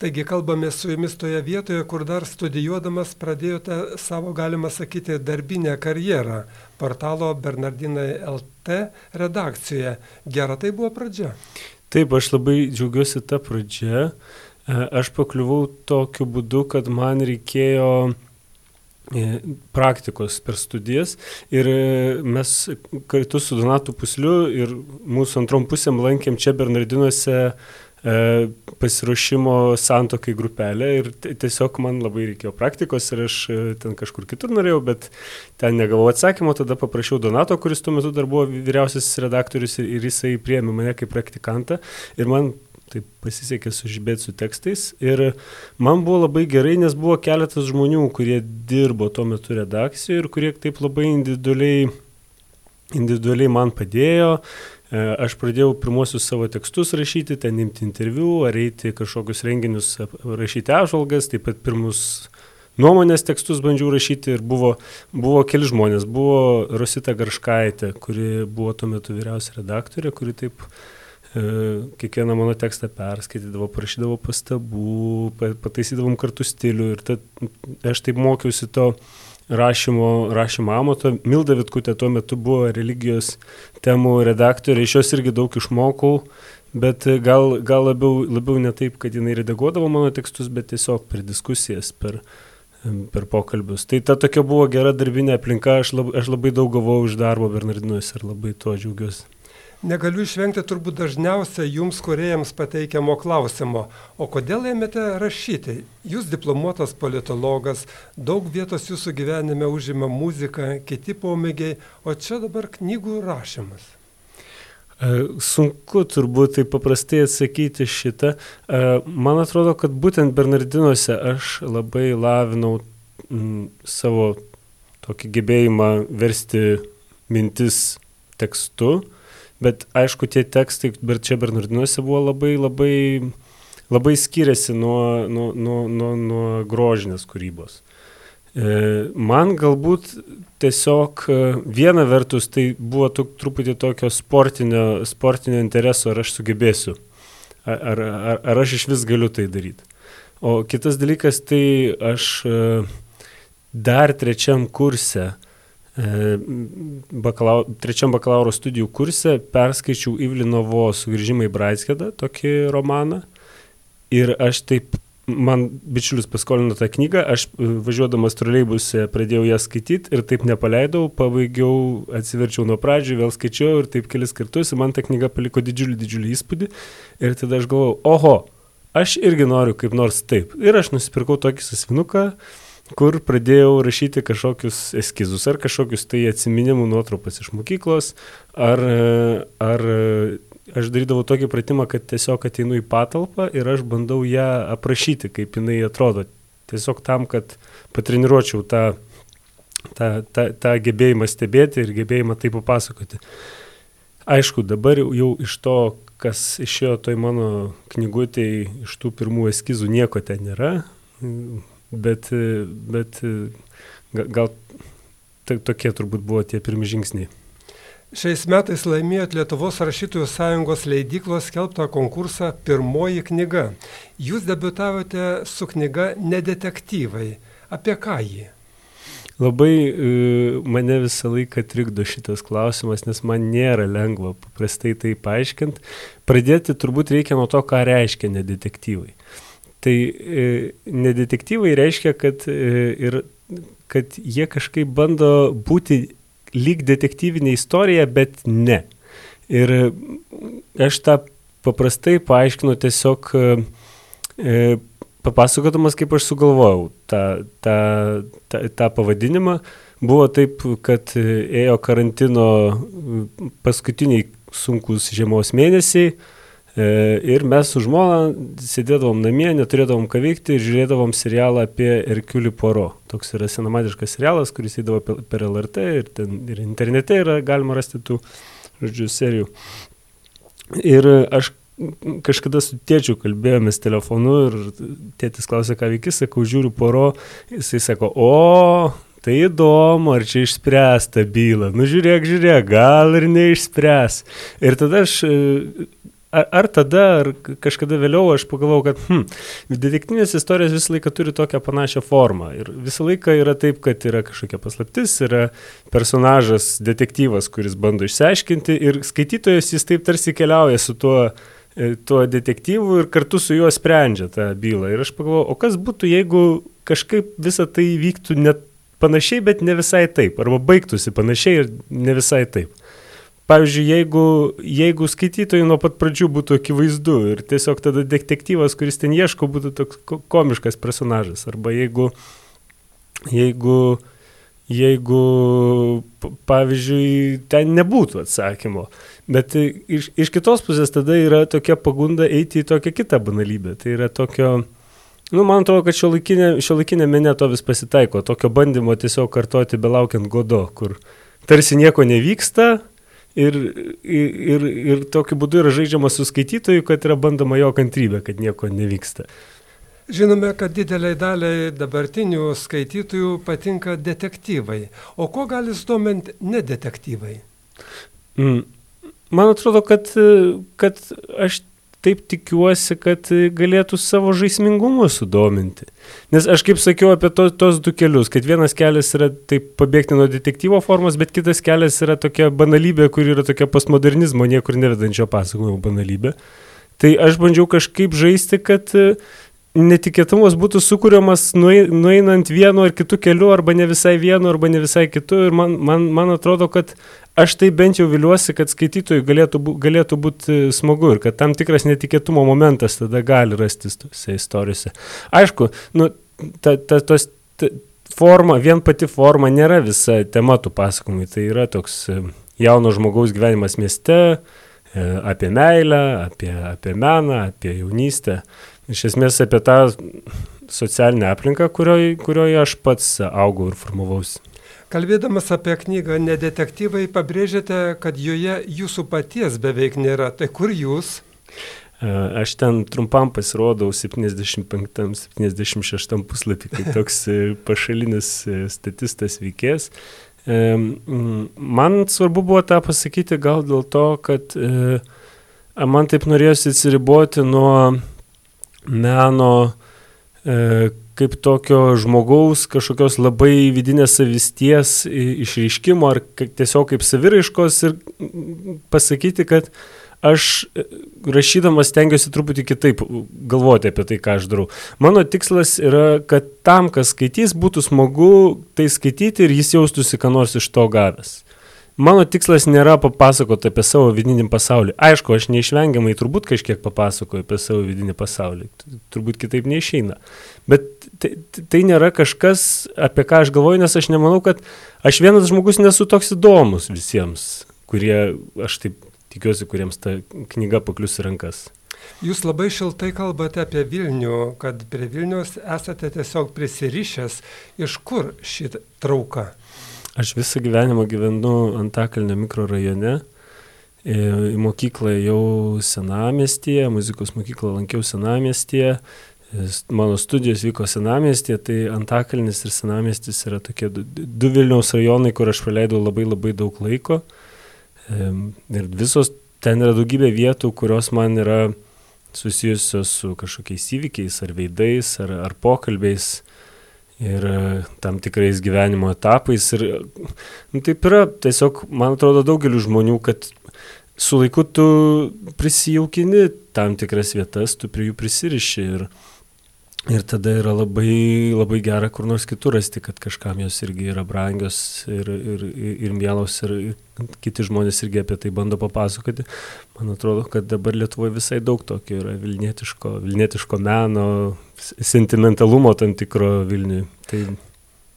Taigi kalbame su jumis toje vietoje, kur dar studijuodamas pradėjote savo, galima sakyti, darbinę karjerą portalo Bernardinai LT redakcijoje. Gera tai buvo pradžia. Taip, aš labai džiaugiuosi tą pradžią. E, aš pakliuvau tokiu būdu, kad man reikėjo e, praktikos per studijas ir e, mes kartu su Donatu Pusliu ir mūsų antrom pusėm lankėm čia Bernardinuose E, pasiruošimo santokai grupelę ir tiesiog man labai reikėjo praktikos ir aš e, ten kažkur kitur norėjau, bet ten negavau atsakymo, tada paprašiau Donato, kuris tuo metu dar buvo vyriausiasis redaktorius ir, ir jisai priėmė mane kaip praktikantą ir man taip pasisekė sužibėti su tekstais ir man buvo labai gerai, nes buvo keletas žmonių, kurie dirbo tuo metu redakcijoje ir kurie taip labai individualiai, individualiai man padėjo E, aš pradėjau pirmosius savo tekstus rašyti, ten imti interviu, ar eiti kažkokius renginius, rašyti apžvalgas, taip pat pirmus nuomonės tekstus bandžiau rašyti ir buvo, buvo keli žmonės. Buvo Rosita Garškaitė, kuri buvo tuo metu vyriausia redaktorė, kuri taip e, kiekvieną mano tekstą perskaitydavo, parašydavo pastabų, pataisydavom kartu stilių ir tad, aš taip mokiausi to rašymo, rašymo amato. Milda Vitkutė tuo metu buvo religijos temų redaktorė, iš jos irgi daug išmokau, bet gal, gal labiau, labiau ne taip, kad jinai redaguodavo mano tekstus, bet tiesiog per diskusijas, per, per pokalbius. Tai ta tokia buvo gera darbinė aplinka, aš labai, aš labai daug gavau iš darbo Bernardinuose ir labai tuo džiaugiuosi. Negaliu išvengti turbūt dažniausia jums, kuriejams pateikiamo klausimo, o kodėl ėmėte rašyti? Jūs diplomuotas politologas, daug vietos jūsų gyvenime užima muzika, kiti pomėgiai, o čia dabar knygų rašymas. E, sunku turbūt taip paprastai atsakyti šitą. E, man atrodo, kad būtent Bernardinuose aš labai lavinau savo tokį gebėjimą versti mintis tekstu Bet aišku, tie tekstai, bet čia Bernardinuose buvo labai, labai, labai skiriasi nuo, nuo, nuo, nuo, nuo grožinės kūrybos. E, man galbūt tiesiog e, viena vertus tai buvo tuk, truputį tokio sportinio, sportinio intereso, ar aš sugebėsiu, ar, ar, ar aš iš vis galiu tai daryti. O kitas dalykas, tai aš e, dar trečiam kurse E, bakalau, trečiam bakalauro studijų kurse perskaičiau Ivlinovo sugrįžimą į Braitskedą, tokį romaną. Ir aš taip, man bičiulis paskolino tą knygą, aš e, važiuodamas troleibuse pradėjau ją skaityti ir taip nepaleidau, pabaigiau, atsiverčiau nuo pradžių, vėl skaičiau ir taip kelis kartus ir man ta knyga paliko didžiulį, didžiulį įspūdį. Ir tada aš galvojau, oho, aš irgi noriu kaip nors taip. Ir aš nusipirkau tokį sasvinuką kur pradėjau rašyti kažkokius eskizus ar kažkokius tai atsiminimų nuotrupas iš mokyklos, ar, ar aš darydavau tokį pratimą, kad tiesiog ateinu į patalpą ir aš bandau ją aprašyti, kaip jinai atrodo. Tiesiog tam, kad patreniruočiau tą, tą, tą, tą gebėjimą stebėti ir gebėjimą tai papasakoti. Aišku, dabar jau iš to, kas išėjo toj mano knygutėje, iš tų pirmų eskizų nieko ten nėra bet, bet gal tokie turbūt buvo tie pirmi žingsniai. Šiais metais laimėjot Lietuvos rašytojų sąjungos leidyklos skelbtą konkursą Pirmoji knyga. Jūs debutavote su knyga Nedetektyvai. Apie ką jį? Labai uh, mane visą laiką trikdo šitas klausimas, nes man nėra lengva paprastai tai paaiškinti. Pradėti turbūt reikia nuo to, ką reiškia nedetektyvai. Tai e, nedetektyvai reiškia, kad, e, ir, kad jie kažkaip bando būti lyg detektyvinė istorija, bet ne. Ir aš tą paprastai paaiškinu tiesiog e, papasakodamas, kaip aš sugalvojau tą, tą, tą, tą pavadinimą. Buvo taip, kad ėjo karantino paskutiniai sunkus žiemos mėnesiai, ir mes su žmona sėdėdavom namie, neturėdavom ką veikti ir žiūrėdavom serialą apie Erkiulį Poro. Toks yra senamadiškas serialas, kuris įdavo per LRT ir, ten, ir internete yra galima rasti tų, žodžiu, serijų. Ir aš kažkada su tėčiu kalbėjomės telefonu ir tėtis klausė, ką veiki, sakau, žiūriu Poro, jisai sako, o, tai įdomu, ar čia išspręsta byla. Nu žiūrėk, žiūrėk, gal ir neišspręs. Ir tada aš ar, ar tada, ar kažkada vėliau aš pagalvojau, kad hm, detektyvinės istorijos visą laiką turi tokią panašią formą. Ir visą laiką yra taip, kad yra kažkokia paslaptis, yra personažas, detektyvas, kuris bando išsiaiškinti ir skaitytojas jis taip tarsi keliauja su tuo, e, tuo detektyvu ir kartu su juo sprendžia tą bylą. Ir aš pagalvojau, o kas būtų, jeigu kažkaip visą tai vyktų net panašiai, bet ne visai taip, arba baigtųsi panašiai ir ne visai taip. Pavyzdžiui, jeigu, jeigu skaitytojai nuo pat pradžių būtų akivaizdu ir tiesiog tada detektyvas, kuris ten ieško, būtų toks komiškas personažas. Arba jeigu, jeigu, jeigu pavyzdžiui, ten nebūtų atsakymo. Bet iš, iš kitos pusės tada yra tokia pagunda eiti į tokią kitą banalybę. Tai yra tokio, nu, man atrodo, kad šio laikinė, menė to vis pasitaiko. Tokio bandymo tiesiog kartoti belaukiant godo, kur tarsi nieko nevyksta, Ir, ir, ir tokiu būdu yra žaidžiama su skaitytoju, kad yra bandoma jo kantrybė, kad nieko nevyksta. Žinome, kad dideliai daliai dabartinių skaitytojų patinka detektyvai. O ko gali sudominti nedetektyvai? Mm. Man atrodo, kad, kad aš taip tikiuosi, kad galėtų savo žaismingumu sudominti. Nes aš kaip sakiau apie to, tos du kelius, kad vienas kelias yra taip pabėgti nuo detektyvo formos, bet kitas kelias yra tokia banalybė, kur yra tokia postmodernizmo, niekur nevedančio pasakojimo banalybė. Tai aš bandžiau kažkaip žaisti, kad netikėtumas būtų sukūriamas nueinant vienu ar kitu keliu, arba ne visai vienu, arba ne visai kitu. Ir man, man, man atrodo, kad aš tai bent jau viliuosi, kad skaitytojui galėtų, galėtų būti smagu ir kad tam tikras netikėtumo momentas tada gali rastis tose istorijose. Aišku, nu, ta, ta, tos, ta, forma, vien pati forma nėra visa tema tų pasakojimų. Tai yra toks e, jauno žmogaus gyvenimas mieste, e, apie meilę, apie, apie meną, apie jaunystę iš esmės apie tą socialinę aplinką, kurioje kurioj aš pats augau ir formavausi. Kalbėdamas apie knygą Nedetektyvai, pabrėžėte, kad joje jūsų paties beveik nėra. Tai kur jūs? Aš ten trumpam pasirodau 75-76 puslapį, kaip toks e, pašalinis e, statistas veikės. Man svarbu buvo tą pasakyti gal dėl to, kad man taip norėjosi atsiriboti nuo meno e, kaip tokio žmogaus kažkokios labai vidinės savisties išreiškimo ar tiesiog kaip saviraiškos ir pasakyti, kad aš e, rašydamas stengiuosi truputį kitaip galvoti apie tai, ką aš darau. Mano tikslas yra, kad tam, kas skaitys, būtų smagu tai skaityti ir jis jaustųsi, ką nors iš to gavęs. Mano tikslas nėra papasakoti apie savo vidinį pasaulį. Aišku, aš neišvengiamai turbūt kažkiek papasakoju apie savo vidinį pasaulį. Turbūt kitaip neišeina. Bet tai, tai nėra kažkas, apie ką aš galvoju, nes aš nemanau, kad aš vienas žmogus nesu toks įdomus visiems, kurie, aš taip tikiuosi, kuriems ta knyga paklius į rankas. Jūs labai šiltai kalbate apie Vilnių, kad prie Vilnius esate tiesiog prisirišęs. Iš kur ši trauka? Aš visą gyvenimą gyvenu Antakalnio mikrorajone. Į mokyklą jau senamestyje, muzikos mokyklą lankiau senamestyje, mano studijos vyko senamestėje, tai Antakalnis ir senamestis yra tokie du, du Vilniaus rajonai, kur aš praleidau labai labai daug laiko. Ir visos ten yra daugybė vietų, kurios man yra susijusios su kažkokiais įvykiais ar veidais ar, ar pokalbiais ir e, tam tikrais gyvenimo etapais. Ir nu, taip yra, tiesiog, man atrodo, daugeliu žmonių, kad su laiku tu prisijaukini tam tikras vietas, tu prie jų prisiriši ir, ir tada yra labai, labai gera kur nors kitur rasti, kad kažkam jos irgi yra brangios ir, ir, ir mielos ir, ir kiti žmonės irgi apie tai bando papasakoti. Man atrodo, kad dabar Lietuvoje visai daug tokio yra vilnietiško, vilnietiško meno, sentimentalumo tam tikro Vilniui. Tai...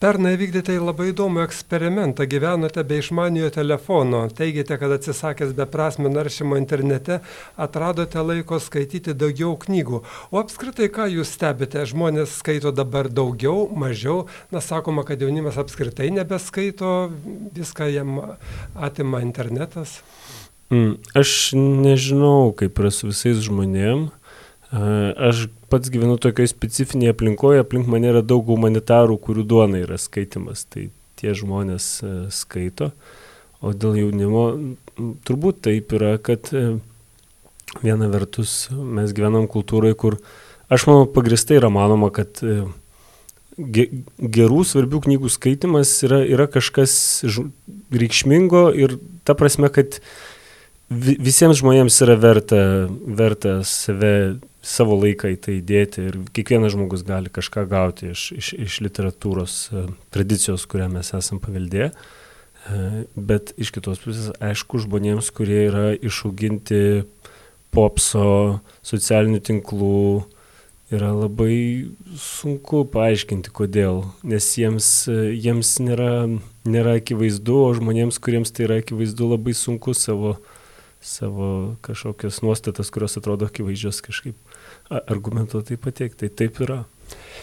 Pernai vykdėte labai įdomų eksperimentą, gyvenote be išmaniojo telefono, teigite, kad atsisakęs beprasmio naršymo internete atradote laiko skaityti daugiau knygų. O apskritai, ką jūs stebite, žmonės skaito dabar daugiau, mažiau, na sakoma, kad jaunimas apskritai nebeskaito, viską jam atima internetas. Mm, aš nežinau, kaip yra su visais žmonėmis Aš pats gyvenu tokioje specifinėje aplinkoje, aplink mane yra daug humanitarų, kurių duona yra skaitimas, tai tie žmonės e, skaito, o dėl jaunimo turbūt taip yra, kad e, viena vertus mes gyvenam kultūrai, kur aš manau pagristai yra manoma, kad e, gerų, svarbių knygų skaitimas yra, yra kažkas reikšmingo ir ta prasme, kad visiems žmonėms yra verta, verta save, savo laiką į tai įdėti ir kiekvienas žmogus gali kažką gauti iš, iš, iš literatūros e, tradicijos, kurią mes esam paveldėję. E, bet iš kitos pusės, aišku, žmonėms, kurie yra išauginti popso, socialinių tinklų, yra labai sunku paaiškinti, kodėl. Nes jiems, jiems nėra, nėra akivaizdu, o žmonėms, kuriems tai yra akivaizdu, labai sunku savo, savo kažkokias nuostatas, kurios atrodo akivaizdžios kažkaip argumentuotai pateikti. Tai taip yra.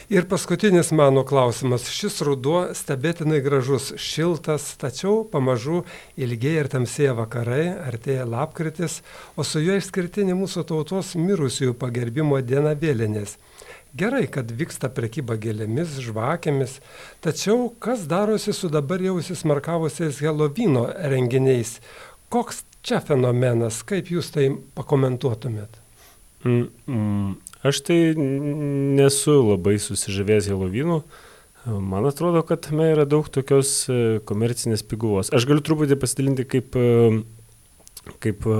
Ir paskutinis mano klausimas. Šis ruduo stebėtinai gražus, šiltas, tačiau pamažu ilgėja ir tamsėja vakarai, artėja lapkritis, o su juo išskirtinė mūsų tautos mirusiųjų pagerbimo diena vėlinės. Gerai, kad vyksta prekyba gėlėmis, žvakėmis, tačiau kas darosi su dabar jau įsismarkavusiais Helovino renginiais? Koks čia fenomenas, kaip jūs tai pakomentuotumėt? Mm, mm. Aš tai nesu labai susižavėjęs Helovinu. Man atrodo, kad tame yra daug tokios e, komercinės piguvos. Aš galiu truputį pasidalinti, kaip, e, kaip e,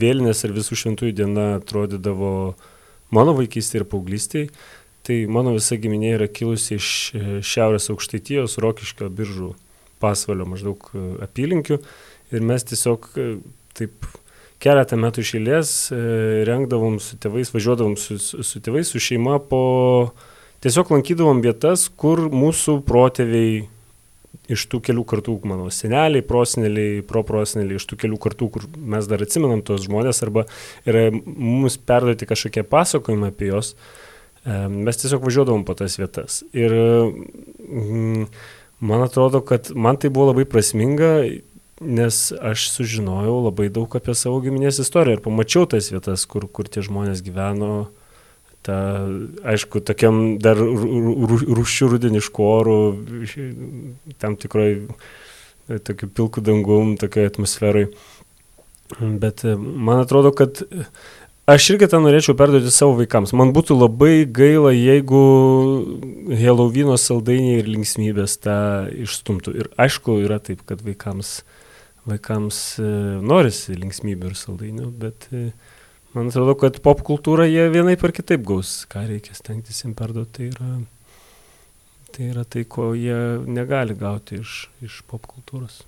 vėlinės ar visų šventųjų diena atrodydavo mano vaikystėje ir paauglystėje. Tai mano visa giminė yra kilusi iš Šiaurės aukštaitijos, Rokiškio biržų pasvalio maždaug apylinkių. Ir mes tiesiog taip keletą metų išėlės e, rengdavom su tėvais, važiuodavom su, su, su tėvais, su šeima po... Tiesiog lankydavom vietas, kur mūsų protėviai iš tų kelių kartų, mano seneliai, proseneliai, proproseneliai, iš tų kelių kartų, kur mes dar atsimenam tos žmonės arba yra mums perduoti kažkokie pasakojimai apie juos, e, mes tiesiog važiuodavom po tas vietas. Ir mm, man atrodo, kad man tai buvo labai prasminga nes aš sužinojau labai daug apie savo giminės istoriją ir pamačiau tas vietas, kur, kur tie žmonės gyveno. Ta, aišku, tokiam dar rūšių rudeniškų orų, tam tikroj, tokiu pilku dangum, tokioje atmosferai. Bet e, man atrodo, kad aš irgi tą norėčiau perduoti savo vaikams. Man būtų labai gaila, jeigu Helovino saldainiai ir linksmybės tą išstumtų. Ir aišku, yra taip, kad vaikams uh, vaikams e, norisi linksmybių ir saldainių, bet e, man atrodo, kad pop kultūrą jie vienaip ar kitaip gaus, ką reikia stengtis jiems perduoti, tai yra, tai yra tai, ko jie negali gauti iš, iš pop kultūros.